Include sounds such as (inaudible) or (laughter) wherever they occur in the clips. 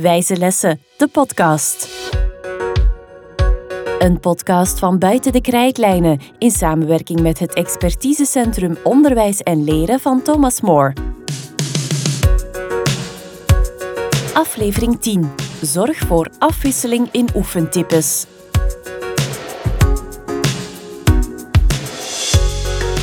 Wijze Lessen, de podcast. Een podcast van Buiten de Krijtlijnen in samenwerking met het expertisecentrum Onderwijs en Leren van Thomas More. Aflevering 10. Zorg voor afwisseling in oefentypes.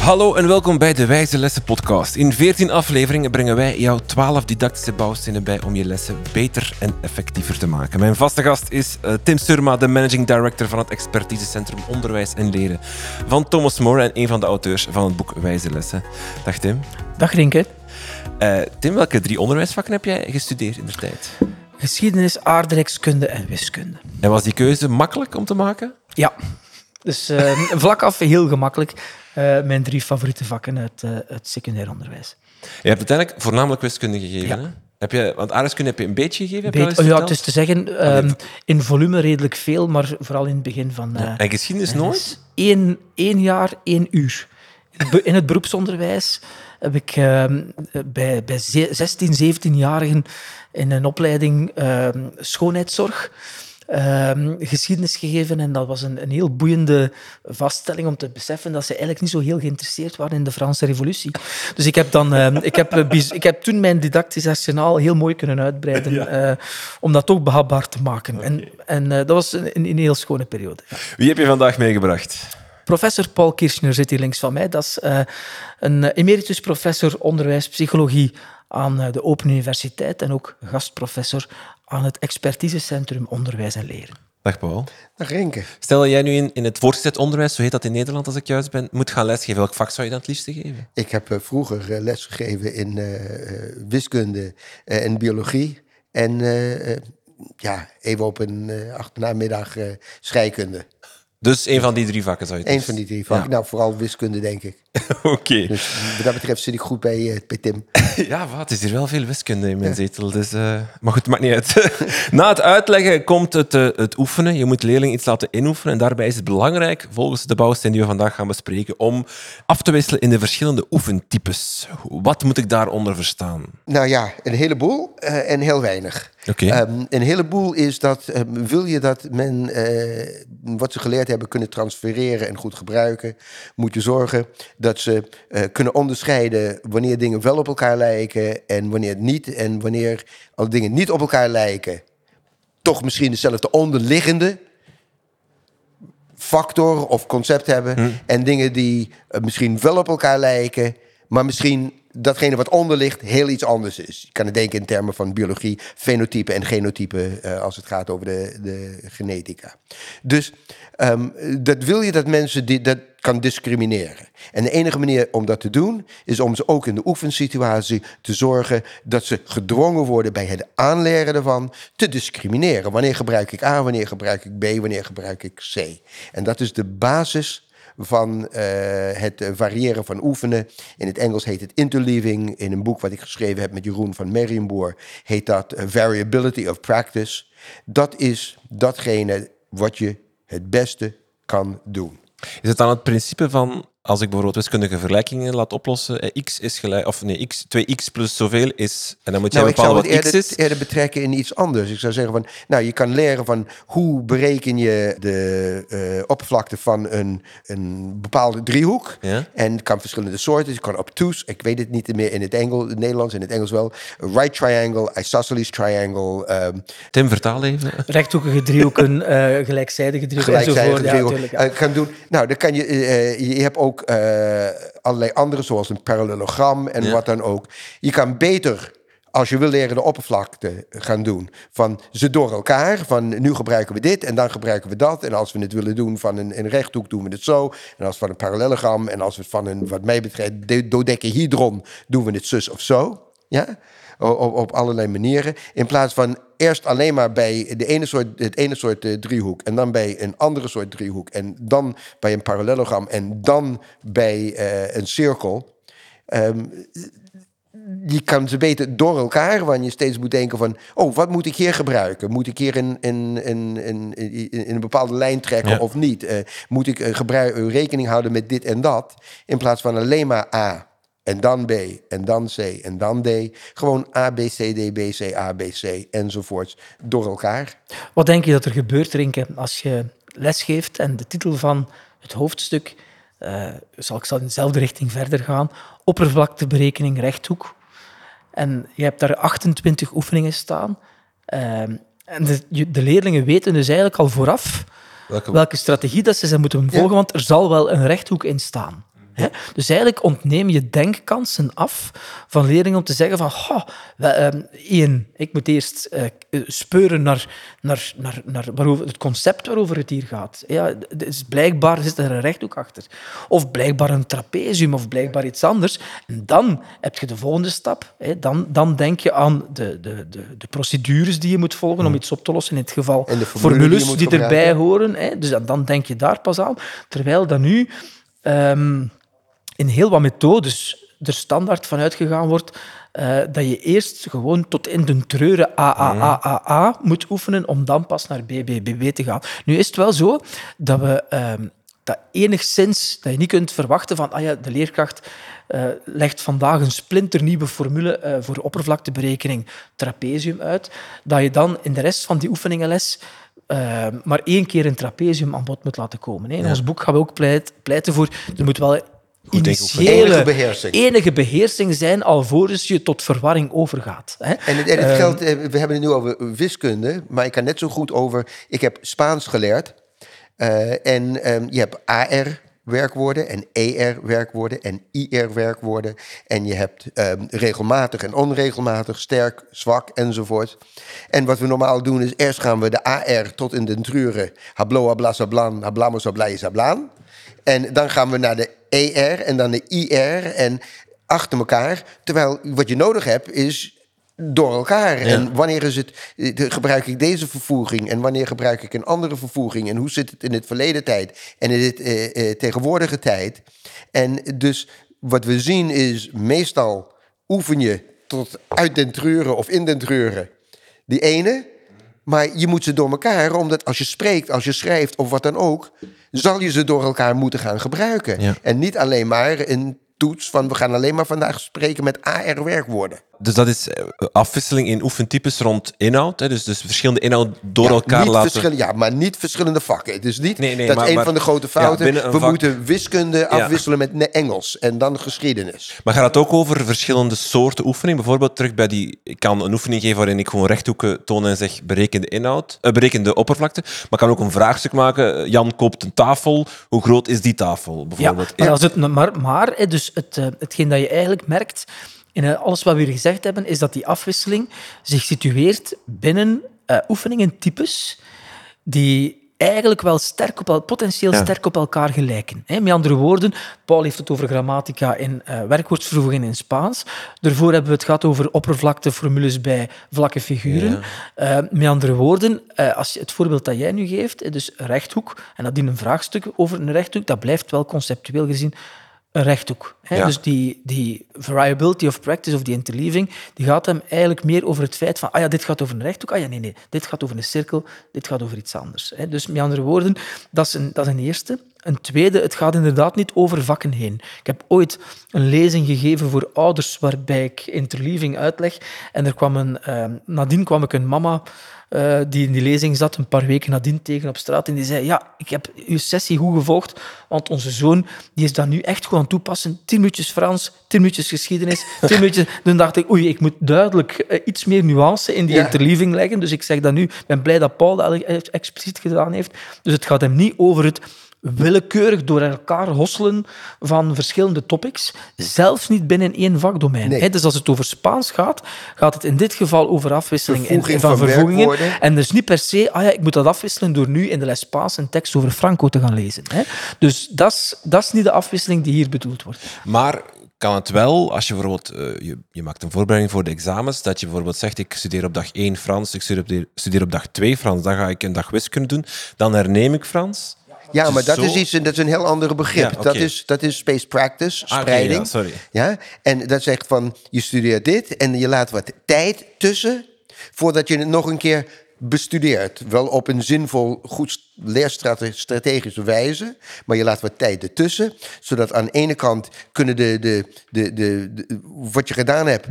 Hallo en welkom bij de Wijze Lessen podcast. In 14 afleveringen brengen wij jou 12 didactische bouwstenen bij om je lessen beter en effectiever te maken. Mijn vaste gast is uh, Tim Surma, de managing director van het expertisecentrum Onderwijs en Leren van Thomas More en een van de auteurs van het boek Wijze Lessen. Dag Tim. Dag Rinke. Uh, Tim, welke drie onderwijsvakken heb jij gestudeerd in de tijd? Geschiedenis, aardrijkskunde en wiskunde. En was die keuze makkelijk om te maken? Ja, dus uh, vlak af heel gemakkelijk. Uh, mijn drie favoriete vakken uit uh, het secundair onderwijs. Je hebt uiteindelijk voornamelijk wiskunde gegeven, ja. hè? Heb je, want aardrijkskunde heb je een beetje gegeven? Beet, oh, ja, het is te zeggen, um, in volume redelijk veel, maar vooral in het begin van... Uh, en geschiedenis nooit? Eén, één jaar, één uur. In het beroepsonderwijs heb ik uh, bij, bij 16, 17-jarigen in een opleiding uh, schoonheidszorg uh, geschiedenis gegeven. En dat was een, een heel boeiende vaststelling om te beseffen dat ze eigenlijk niet zo heel geïnteresseerd waren in de Franse revolutie. Dus ik heb, dan, uh, ik heb, ik heb toen mijn didactisch arsenaal heel mooi kunnen uitbreiden ja. uh, om dat toch behapbaar te maken. Okay. En, en dat was een, een, heel schone periode. Wie heb je vandaag meegebracht? Professor Paul Kirchner zit hier links van mij. Dat is een emeritus professor onderwijspsychologie aan de Open Universiteit en ook gastprofessor aan het expertisecentrum Onderwijs en Leren. Dag Paul. Dag Renke. Stel dat jij nu in, in het voortgezet onderwijs, zo heet dat in Nederland als ik juist ben, moet gaan lesgeven. Welk vak zou je dan het liefste geven? Ik heb uh, vroeger uh, lesgegeven in uh, wiskunde en biologie. En ja, even op een achternamiddag scheikunde. Dus een van die drie vakken zou je Een van die drie vakken. Ja. Nou, vooral wiskunde, denk ik. (laughs) Oké. Okay. Dus wat dat betreft zit ik goed bij, uh, bij Tim. (laughs) ja, wat? Het is hier wel veel wiskunde in mijn ja. zetel. Dus, uh, maar goed, maakt niet uit. (laughs) Na het uitleggen komt het, uh, het oefenen. Je moet leerling iets laten inoefenen. En daarbij is het belangrijk, volgens de bouwsteen die we vandaag gaan bespreken, om af te wisselen in de verschillende oefentypes. Wat moet ik daaronder verstaan? Nou ja, een heleboel en heel weinig. Okay. Um, een heleboel is dat, um, wil je dat men wat ze geleerd hebben kunnen transfereren en goed gebruiken, moet je zorgen dat ze uh, kunnen onderscheiden wanneer dingen wel op elkaar lijken en wanneer niet. En wanneer al dingen niet op elkaar lijken, toch misschien dezelfde onderliggende factor of concept hebben. Hm. En dingen die uh, misschien wel op elkaar lijken, maar misschien datgene wat onder ligt heel iets anders is. Je kan het denken in termen van biologie, fenotype en genotype uh, als het gaat over de, de genetica. Dus um, dat wil je dat mensen die, dat kan discrimineren. En de enige manier om dat te doen is om ze ook in de oefensituatie te zorgen dat ze gedwongen worden bij het aanleren ervan te discrimineren. Wanneer gebruik ik A, wanneer gebruik ik B, wanneer gebruik ik C. En dat is de basis van uh, het variëren van oefenen. In het Engels heet het interleaving. In een boek wat ik geschreven heb met Jeroen van Merriamboer heet dat variability of practice. Dat is datgene wat je het beste kan doen. Is het dan het principe van als ik bijvoorbeeld wiskundige vergelijkingen laat oplossen, x is gelijk, of nee, x, 2x plus zoveel is, en dan moet je nou, bepalen wat eerder, x is. eerder betrekken in iets anders. Ik zou zeggen van, nou, je kan leren van hoe bereken je de uh, oppervlakte van een, een bepaalde driehoek. Ja? En het kan verschillende soorten. Je kan obtuse, ik weet het niet meer in het, Engels, het Nederlands, in het Engels wel. Right triangle, isosceles triangle. Um, Tim, vertaal even. Rechthoekige driehoeken, uh, gelijkzijdige driehoeken gelijkzijdige driehoeken. Ja, uh, kan doen. Nou, dan kan je, je hebt ook ook uh, allerlei andere, zoals een parallelogram en ja. wat dan ook. Je kan beter, als je wil leren, de oppervlakte gaan doen. Van ze door elkaar, van nu gebruiken we dit en dan gebruiken we dat. En als we het willen doen van een, een rechthoek, doen we het zo. En als van een parallelogram en als we het van een, wat mij betreft, dodecahedron, doen we het zus of zo. Ja? Op, op, allerlei manieren. In plaats van eerst alleen maar bij de ene soort, het ene soort uh, driehoek en dan bij een andere soort driehoek en dan bij een parallelogram en dan bij uh, een cirkel. Um, je kan ze beter door elkaar, want je steeds moet denken van... oh, wat moet ik hier gebruiken? Moet ik hier in, in, in, in, in een bepaalde lijn trekken ja. of niet? Uh, moet ik gebruik, rekening houden met dit en dat? In plaats van alleen maar A En dan B, en dan C, en dan D. Gewoon A, B, C, D, B, C, A, B, C, enzovoorts. Door elkaar. Wat denk je dat er gebeurt, Rinke, als je lesgeeft en de titel van het hoofdstuk, uh, zal ik zal in dezelfde richting verder gaan, oppervlakteberekening rechthoek. En je hebt daar 28 oefeningen staan. Uh, en de, de, leerlingen weten dus eigenlijk al vooraf welke, welke strategie dat ze zijn moeten volgen, want er zal wel een rechthoek in staan. Dus eigenlijk ontneem je denkkansen af van leerlingen om te zeggen van, uh, één, ik moet eerst uh, speuren naar, naar, naar, naar waarover, het concept waarover het hier gaat. Ja, is blijkbaar zit er een rechthoek achter. Of blijkbaar een trapezium, of blijkbaar iets anders. En dan heb je de volgende stap. Hè. Dan, dan denk je aan de, de, de, de procedures die je moet volgen om hmm. iets op te lossen. In het geval formules die, die erbij horen. Hè. Dus dan denk je daar pas aan. Terwijl dan nu... Um, in heel wat methodes er standaard van uitgegaan wordt uh, dat je eerst gewoon tot in de treuren AAAAA moet oefenen om dan pas naar BBBB te gaan. Nu is het wel zo dat we uh, dat enigszins, dat je niet kunt verwachten van, ah ja, de leerkracht uh, legt vandaag een splinternieuwe formule uh, voor oppervlakteberekening trapezium uit, dat je dan in de rest van die oefeningenles uh, maar één keer een trapezium aan bod moet laten komen. In ons boek gaan we ook pleit, pleiten voor, er moet wel initiële enige beheersing. enige beheersing zijn alvorens je tot verwarring overgaat. Hè? En, het, en het geldt, ehm, we hebben het nu over wiskunde, maar ik kan net zo goed over... Ik heb Spaans geleerd uh, en um, je hebt AR werkwoorden en ER werkwoorden en IR werkwoorden. En je hebt regelmatig en onregelmatig, sterk, zwak enzovoort. En wat we normaal doen is eerst gaan we de AR tot in de truren. Hablo, habla, sablan, hablamos, hablai, sablan. En dan gaan we naar de ER en dan de IR en achter elkaar. Terwijl wat je nodig hebt is door elkaar. En wanneer is het, gebruik ik deze vervoeging en wanneer gebruik ik een andere vervoeging en hoe zit het in het verleden tijd en in het eh, eh, tegenwoordige tijd. En dus wat we zien is meestal oefen je tot uit den treuren of in den treuren die ene. Maar je moet ze door elkaar, omdat als je spreekt, als je schrijft of wat dan ook, zal je ze door elkaar moeten gaan gebruiken. En niet alleen maar in toets van we gaan alleen maar vandaag spreken met AR-werkwoorden. Dus dat is eh, afwisseling in oefentypes rond inhoud. Hè? Dus, dus verschillende inhoud door elkaar laten... Ja, maar niet verschillende vakken. Het is niet, nee, nee, dat is een van de grote fouten. we moeten wiskunde afwisselen met Engels en dan geschiedenis. Maar gaat het ook over verschillende soorten oefening? Bijvoorbeeld terug bij die... Ik kan een oefening geven waarin ik gewoon rechthoeken toon en zeg bereken de inhoud, uh, bereken de oppervlakte. Maar ik kan ook een vraagstuk maken. Jan koopt een tafel. Hoe groot is die tafel, bijvoorbeeld? Ja, maar, als het, maar, maar dus het, hetgeen dat je eigenlijk merkt en eh, alles wat we hier gezegd hebben, is dat die afwisseling zich situeert binnen uh, oefeningentypes die eigenlijk wel sterk op, potentieel sterk op elkaar gelijken. Met andere woorden, Paul heeft het over grammatica in uh, werkwoordsvervoeging in Spaans. Daarvoor hebben we het gehad over oppervlakteformules bij vlakke figuren. Uh, met andere woorden, uh, als je het voorbeeld dat jij nu geeft, dus rechthoek, en dat dient een vraagstuk over een rechthoek, dat blijft wel conceptueel gezien een rechthoek. Hè? Dus die, die variability of practice of die interleaving, die gaat hem eigenlijk meer over het feit van, ah ja, dit gaat over een rechthoek, ah ja, nee, nee, dit gaat over een cirkel, dit gaat over iets anders. Hè? Dus met andere woorden, dat is, een, dat is een eerste. Een tweede, het gaat inderdaad niet over vakken heen. Ik heb ooit een lezing gegeven voor ouders waarbij ik interleaving uitleg en er kwam een, uh, nadien kwam ik een mama uh, die in die lezing zat, een paar weken nadien tegen op straat. En die zei, ja, ik heb uw sessie goed gevolgd, want onze zoon die is dat nu echt aan toepassen. Tien minuutjes Frans, tien minuutjes geschiedenis, tien (laughs) minuutjes... Dan dacht ik, oei, ik moet duidelijk uh, iets meer nuance in die ja. interleaving leggen. Dus ik zeg dat nu. Ik ben blij dat Paul dat expliciet gedaan heeft. Dus het gaat hem niet over het willekeurig door elkaar hosselen van verschillende topics, zelfs niet binnen één vakdomein. Nee. Dus als het over Spaans gaat, gaat het in dit geval over afwisseling in, van, van vervoegingen. En dus niet per se, ah ja, ik moet dat afwisselen door nu in de les Spaans een tekst over Franco te gaan lezen. Dus dat is, dat is niet de afwisseling die hier bedoeld wordt. Maar kan het wel, als je bijvoorbeeld, uh, je, je, maakt een voorbereiding voor de examens, dat je bijvoorbeeld zegt, ik studeer op dag 1 Frans, ik studeer op, studeer op dag 2 Frans, dan ga ik een dag wiskunde doen, dan herneem ik Frans. Ja, maar dat is, iets, dat is een heel ander begrip. dat, is, dat is space practice, ah, spreiding. ja, sorry. Ja? En dat zegt van, je studeert dit en je laat wat tijd tussen voordat je het nog een keer bestudeert. Wel op een zinvol, goed leerstrategische wijze. Maar je laat wat tijd ertussen. Zodat aan de ene kant kunnen de, de, de, de, wat je gedaan hebt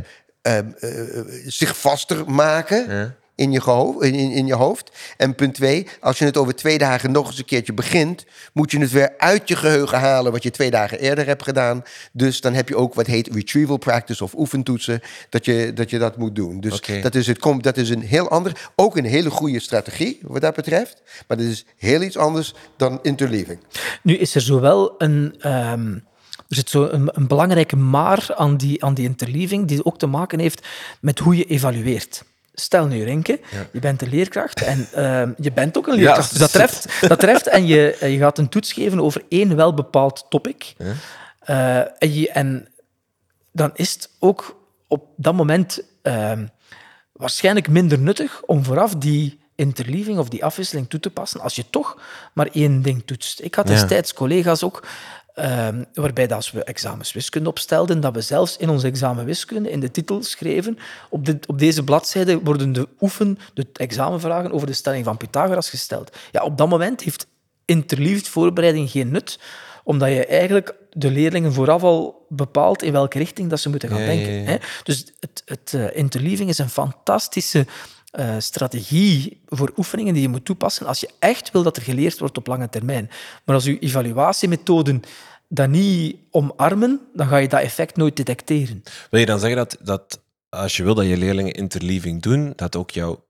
uh, uh, zich vaster maken. Ja in je, in, in je hoofd. En punt twee, als je het over twee dagen nog eens een keertje begint, moet je het weer uit je geheugen halen wat je twee dagen eerder hebt gedaan. Dus dan heb je ook wat heet retrieval practice of oefentoetsen, dat je dat, je dat moet doen. Dus dat, is het, dat is een heel ander, ook een hele goede strategie wat dat betreft. Maar dat is heel iets anders dan interleaving. Nu is er zowel een. Um... Er zit zo een, een, belangrijke maar aan die, aan die interleaving, die ook te maken heeft met hoe je evalueert. Stel nu, Renke, je bent een leerkracht en uh, je bent ook een leerkracht. dus dat treft, dat treft en je, je gaat een toets geven over één wel bepaald topic. Ja. Uh, en, je, en, dan is het ook op dat moment uh, waarschijnlijk minder nuttig om vooraf die interleaving of die afwisseling toe te passen als je toch maar één ding toetst. Ik had destijds collega's ook Ehm, waarbij dat als we examens wiskunde opstelden, dat we zelfs in ons examen wiskunde in de titel schreven, op, op deze bladzijde worden de oefen, de examenvragen over de stelling van Pythagoras gesteld. Ja, op dat moment heeft interliefd voorbereiding geen nut, omdat je eigenlijk de leerlingen vooraf al bepaalt in welke richting dat ze moeten gaan denken. Hè? Dus het, het uh, interleaving is een fantastische uh, strategie voor oefeningen die je moet toepassen als je echt wil dat er geleerd wordt op lange termijn. Maar als je evaluatiemethoden dat niet omarmen, dan ga je dat effect nooit detecteren. Wil je dan zeggen dat, dat als je wil dat je leerlingen interleaving doen, dat ook jouw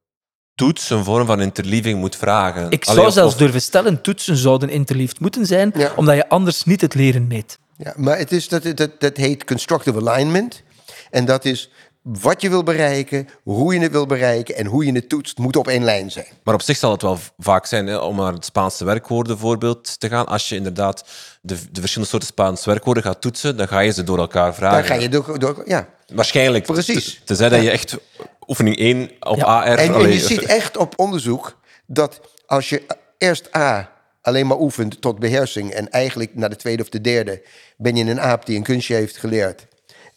toets een vorm van interleaving moet vragen? Ik zou zelfs durven stellen, toetsen zouden interleaved moeten zijn, omdat je anders niet het leren meet. Ja, maar het is, dat, dat, dat heet constructive alignment. En dat is wat je wil bereiken, hoe je het wil bereiken en hoe je het toetst, moet op één lijn zijn. Maar op zich zal het wel vaak zijn, hè, om naar het Spaanse werkwoorden voorbeeld te gaan. Als je inderdaad de, de verschillende soorten Spaanse werkwoorden gaat toetsen, dan ga je ze door elkaar vragen. Dan ga je door, door ja. Waarschijnlijk. Precies. Tenzij dat je echt oefening 1 op AR... En, en je ziet echt op onderzoek dat als je eerst A alleen maar oefent tot beheersing en eigenlijk naar de tweede of de derde ben je een aap die een kunstje heeft geleerd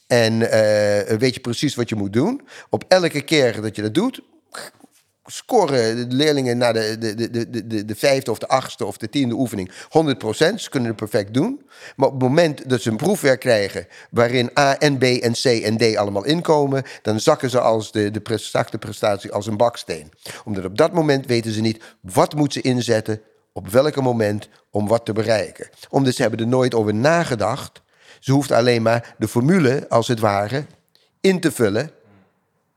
en uh, weet je precies wat je moet doen. Op elke keer dat je dat doet, scoren de leerlingen naar de, de, de, de, de vijfde of de achtste of de tiende oefening 100%. Ze kunnen het perfect doen. Maar op het moment dat ze een proefwerk krijgen waarin A en B en C en D allemaal inkomen, dan zakken ze als de, de prestatie als een baksteen. Omdat op dat moment weten ze niet wat moet ze inzetten, op welke moment om wat te bereiken. Omdat ze hebben er nooit over nagedacht ze hoeft alleen maar de formule, als het ware, in te vullen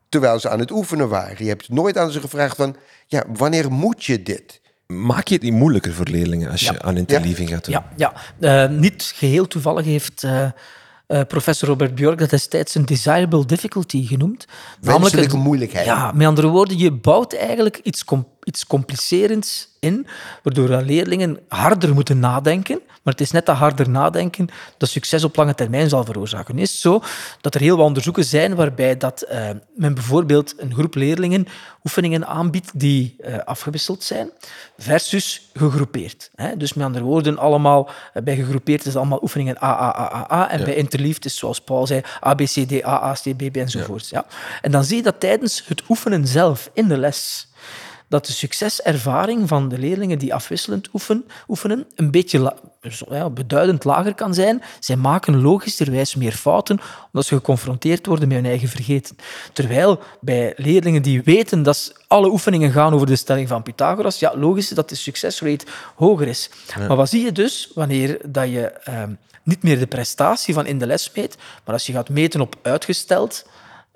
terwijl ze aan het oefenen waren. Je hebt nooit aan ze gevraagd van, ja, wanneer moet je dit? Maak je het niet moeilijker voor leerlingen als je aan interleaving gaat doen? Ja, ja. Uh, niet geheel toevallig heeft uh, uh, professor Robert Bjork dat destijds een desirable difficulty genoemd. Namelijk een moeilijkheid. Ja, met andere woorden, je bouwt eigenlijk iets, com iets complicerends in, waardoor leerlingen harder moeten nadenken. Maar het is net dat harder nadenken dat succes op lange termijn zal veroorzaken. Het is zo dat er heel wat onderzoeken zijn waarbij dat, uh, men bijvoorbeeld een groep leerlingen oefeningen aanbiedt die uh, afgewisseld zijn, versus gegroepeerd. Hè? Dus met andere woorden, allemaal, uh, bij gegroepeerd is het allemaal oefeningen A, A, A, A, A. En ja. bij interliefd is, zoals Paul zei, A, B, C, D, A, A, C, B, B enzovoort. Ja. ja. En dan zie je dat tijdens het oefenen zelf, in de les, dat de succeservaring van de leerlingen die afwisselend oefenen, oefenen een beetje ja, beduidend lager kan zijn. Zij maken logischerwijs meer fouten omdat ze geconfronteerd worden met hun eigen vergeten. Terwijl bij leerlingen die weten dat alle oefeningen gaan over de stelling van Pythagoras, ja, logisch dat de succesrate hoger is. Maar wat zie je dus wanneer dat je ehm, niet meer de prestatie van in de les meet, maar als je gaat meten op uitgesteld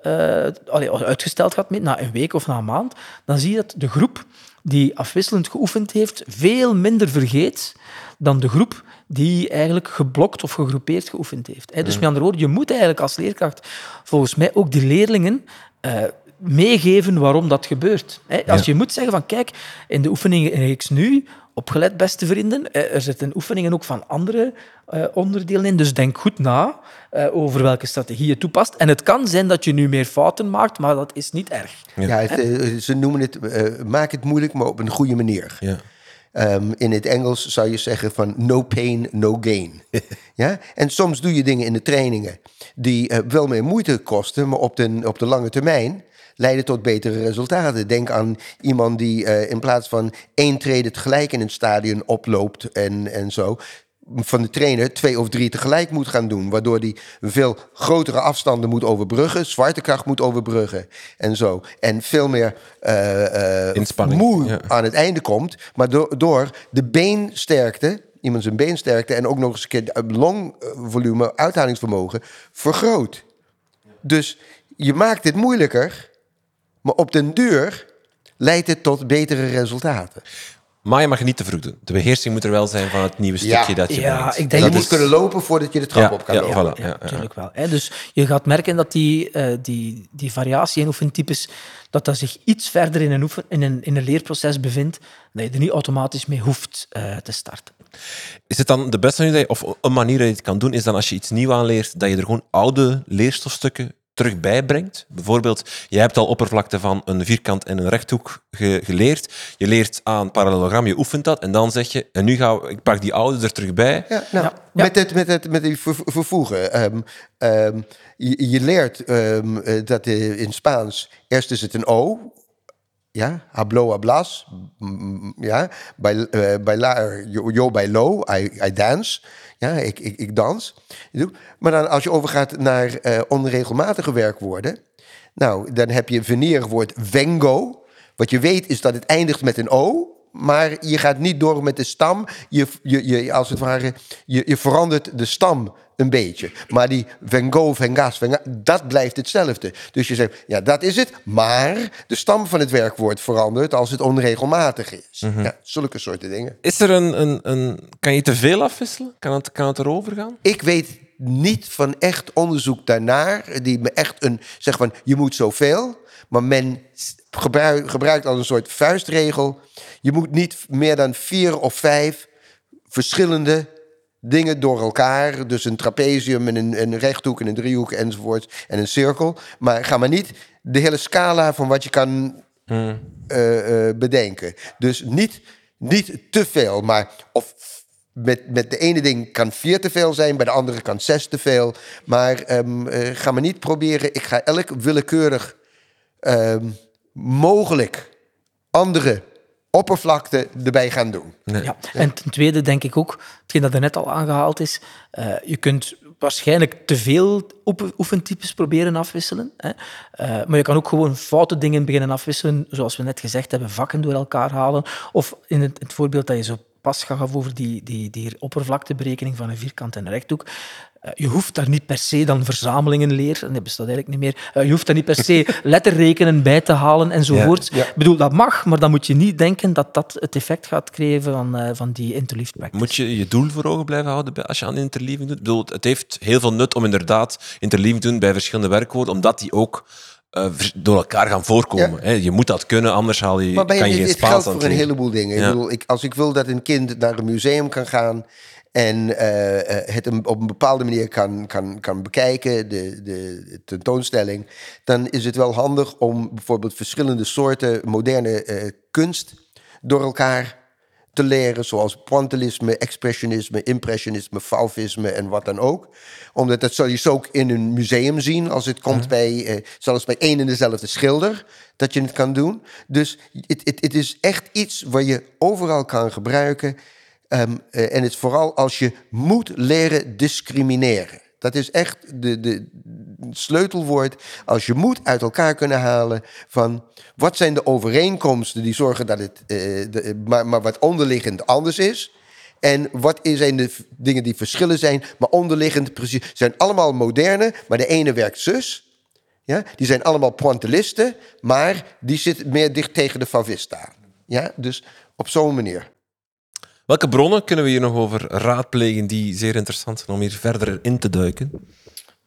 uh, uitgesteld gaat met, na een week of na een maand, dan zie je dat de groep die afwisselend geoefend heeft, veel minder vergeet dan de groep die eigenlijk geblokt of gegroepeerd geoefend heeft. Dus met andere woorden, je moet eigenlijk als leerkracht volgens mij ook die leerlingen uh, meegeven waarom dat gebeurt. Als je moet zeggen van kijk, in de oefeningen X nu opgelet, beste vrienden. Eh, er zitten oefeningen ook van andere uh, onderdelen in. Dus denk goed na uh, over welke strategie je toepast. En het kan zijn dat je nu meer fouten maakt, maar dat is niet erg. Ja, het, ze noemen het, maak het moeilijk, maar op een goede manier. Ja. Um, in het Engels zou je zeggen van no pain, no gain. (laughs) ja? En soms doe je dingen in de trainingen die wel meer moeite kosten, maar op de, op de lange termijn leiden tot betere resultaten. Denk aan iemand die eh, in plaats van één trede tegelijk in een stadion oploopt en, en zo. Van de trainer twee of drie tegelijk moet gaan doen. Waardoor hij veel grotere afstanden moet overbruggen, zwaartekracht moet overbruggen en zo. En veel meer eh, eh, moe ja. aan het einde komt. Maar door, door de beensterkte, iemand zijn beensterkte en ook nog eens een keer het longvolume, uithalingsvermogen, vergroot. Dus je maakt het moeilijker, maar op den duur leidt het tot betere resultaten. Maar je mag het niet te vroeg doen. De beheersing moet er wel zijn van het nieuwe stukje Ja. dat je Ja, brengt. ik denk je moet kunnen lopen voordat je de trap Ja, op kan ja, lopen. voilà. ja, ja. natuurlijk wel. Hè. Dus je gaat merken dat die, eh, die, die variatie in oefentypes dat dat zich iets verder in een, oefen, in een, in een leerproces bevindt, dat je er niet automatisch mee hoeft eh, te starten. Is het dan de beste manier, of een manier dat je het kan doen, is dan als je iets nieuw aanleert, dat je er gewoon oude leerstofstukken terug bijbrengt? Bijvoorbeeld, je hebt al oppervlakte van een vierkant en een rechthoek ge- geleerd. Je leert aan parallelogram, je oefent dat en dan zeg je, en nu ga ik pak die oude er terug bij. Ja, nou, Ja. Met, het, met, het, met die ver- vervoegen. Ehm, ehm, je, je leert ehm, eh, dat eh, in Spaans eerst is het een O. Ja, hablo, hablas. Ja, bij, eh, bailar, yo, bailo, I, I dance. Ja, ik, ik, ik dans. Maar dan als je overgaat naar eh, onregelmatige werkwoorden... Nou, dan heb je venierwoord vengo. Wat je weet is dat het eindigt met een O... Maar je gaat niet door met de stam. Je, je, je, als het ware, je, je verandert de stam een beetje. Maar die vengo, vengas, venga, dat blijft hetzelfde. Dus je zegt, ja, dat is het. Maar de stam van het werkwoord verandert als het onregelmatig is. Ja, zulke soorten dingen. Is er een, een, een... Kan je te veel afwisselen? Kan het, kan het erover gaan? Ik weet niet van echt onderzoek daarnaar, die me echt een, zeg van, je moet zoveel. Maar men gebruik- gebruikt als een soort vuistregel. Je moet niet meer dan vier of vijf verschillende dingen door elkaar. Dus een trapezium en een, een rechthoek en een driehoek enzovoort. En een cirkel. Maar ga maar niet de hele scala van wat je kan eh, eh, bedenken. Dus niet, niet te veel, maar of met, met de ene ding kan vier te veel zijn, bij de andere kan zes te veel. Maar ehm, eh, ga maar niet proberen. Ik ga elk willekeurig ehm, mogelijk andere oppervlakte erbij gaan doen. Ja. En ten tweede denk ik ook, hetgeen dat er net al aangehaald is, eh, je kunt waarschijnlijk te veel oefen- oefentypes proberen afwisselen. Hè. Eh, maar je kan ook gewoon foute dingen beginnen afwisselen, zoals we net gezegd hebben, vakken door elkaar halen. Of in het, het voorbeeld dat je zo pas gaf over die, die, die oppervlakteberekening van een vierkant en een rechthoek. Eh, je hoeft daar niet per se dan verzamelingen leer, en dat bestaat eigenlijk niet meer. Eh, je hoeft daar niet per se (laughs) letterrekenen bij te halen enzovoort. Ja, ja. Ik bedoel, dat mag, maar dan moet je niet denken dat dat het effect gaat creëren van, eh, van die interleaved practice. Moet je je doel voor ogen blijven houden als je aan interleaving doet? Ik bedoel, het heeft heel veel nut om inderdaad interleaving te doen bij verschillende werkwoorden, omdat die ook eh, door elkaar gaan voorkomen. Ja. Hè? Je moet dat kunnen, anders haal je, Maar bij, kan je het, geen geldt aan voor een heleboel dingen. Ja. Ik bedoel, ik, als ik wil dat een kind naar een museum kan gaan en eh, eh, het een- op een bepaalde manier kan, kan, kan bekijken, de, de tentoonstelling, dan is het wel handig om bijvoorbeeld verschillende soorten moderne kunst door elkaar te leren, zoals pointillisme, expressionisme, impressionisme, fauvisme en wat dan ook. Omdat dat zal je zo ook in een museum zien, als het komt bij, eh, zelfs bij één en dezelfde schilder, dat je het kan doen. Dus het, het, het is echt iets waar je overal kan gebruiken. Ehm, eh, en het is vooral als je moet leren discrimineren. Dat is echt de, de sleutelwoord. Als je moet uit elkaar kunnen halen van wat zijn de overeenkomsten die zorgen dat het, eh, de, maar, maar wat onderliggend anders is. En wat zijn de dingen die verschillen zijn, maar onderliggend precies. zijn allemaal moderne, maar de ene werkt zus. Ja? Die zijn allemaal pointillisten, maar die zit meer dicht tegen de favista. Ja? Dus op zo'n manier. Welke bronnen kunnen we hier nog over raadplegen die zeer interessant zijn om hier verder in te duiken?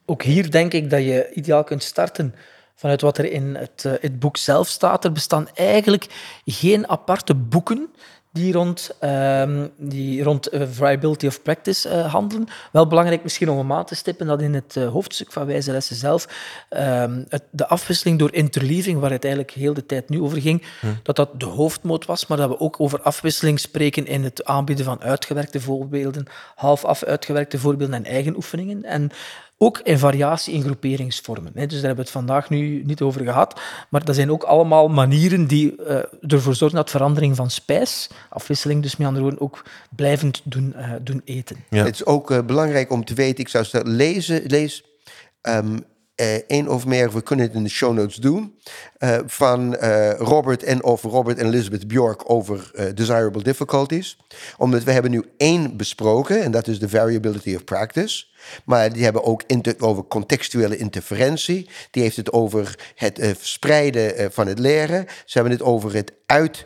Ook hier denk ik dat je ideaal kunt starten vanuit wat er in het, eh, het boek zelf staat. Er bestaan eigenlijk geen aparte boeken die rond, ehm, die rond eh, variability of practice eh, handelen. Wel belangrijk misschien om hem aan te stippen dat in het eh, hoofdstuk van wijze lessen zelf ehm, het, de afwisseling door interleaving, waar het eigenlijk heel de tijd nu over ging, dat dat de hoofdmoot was, maar dat we ook over afwisseling spreken in het aanbieden van uitgewerkte voorbeelden, half af uitgewerkte voorbeelden en eigen oefeningen. En Ook in variatie in groeperingsvormen. Hè. Dus daar hebben we het vandaag nu niet over gehad. Maar dat zijn ook allemaal manieren die uh, ervoor zorgen dat verandering van spijs, afwisseling dus met andere woorden, ook blijvend doen, uh, doen eten. Ja. Het is ook uh, belangrijk om te weten, ik zou zeggen, lezen, lees um, één of meer, we kunnen het in de show notes doen, uh, van uh, Robert en of Robert en Elizabeth Bjork over desirable difficulties. Omdat we hebben nu één besproken, en dat is de variability of practice. Maar die hebben ook over contextuele interferentie. Die heeft het over het verspreiden van het leren. Ze hebben het over het uit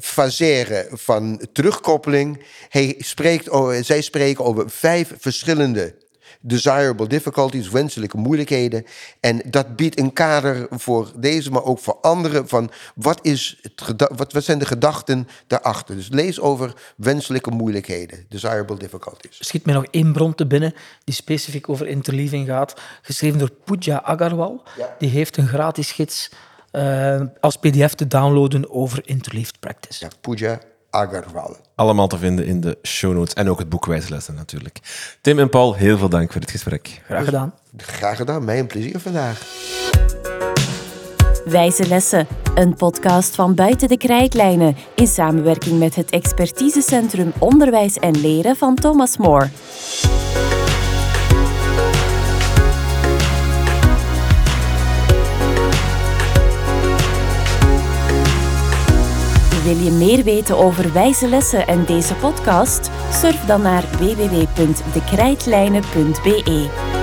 faseren van terugkoppeling. Hij spreekt, zij spreken over vijf verschillende desirable difficulties, wenselijke moeilijkheden. En dat biedt een kader voor deze, maar ook voor anderen. Van wat, is het wat, wat zijn de gedachten daarachter? Dus lees over wenselijke moeilijkheden, desirable difficulties. Schiet mij nog één bron te binnen die specifiek over interleaving gaat. Geschreven door Pooja Agarwal. Ja. Die heeft een gratis gids uh, als pdf te downloaden over interleaved practice. Ja, Pooja Agarwal. Allemaal te vinden in de show notes en ook het boek Wijslessen natuurlijk. Tim en Paul, heel veel dank voor dit gesprek. Graag gedaan. Graag gedaan, mij een plezier vandaag. Wijze Lessen, een podcast van Buiten de Krijtlijnen in samenwerking met het expertisecentrum Onderwijs en Leren van Thomas More. Wil je meer weten over wijze lessen en deze podcast? Surf dan naar www.dekrijtlijnen.be.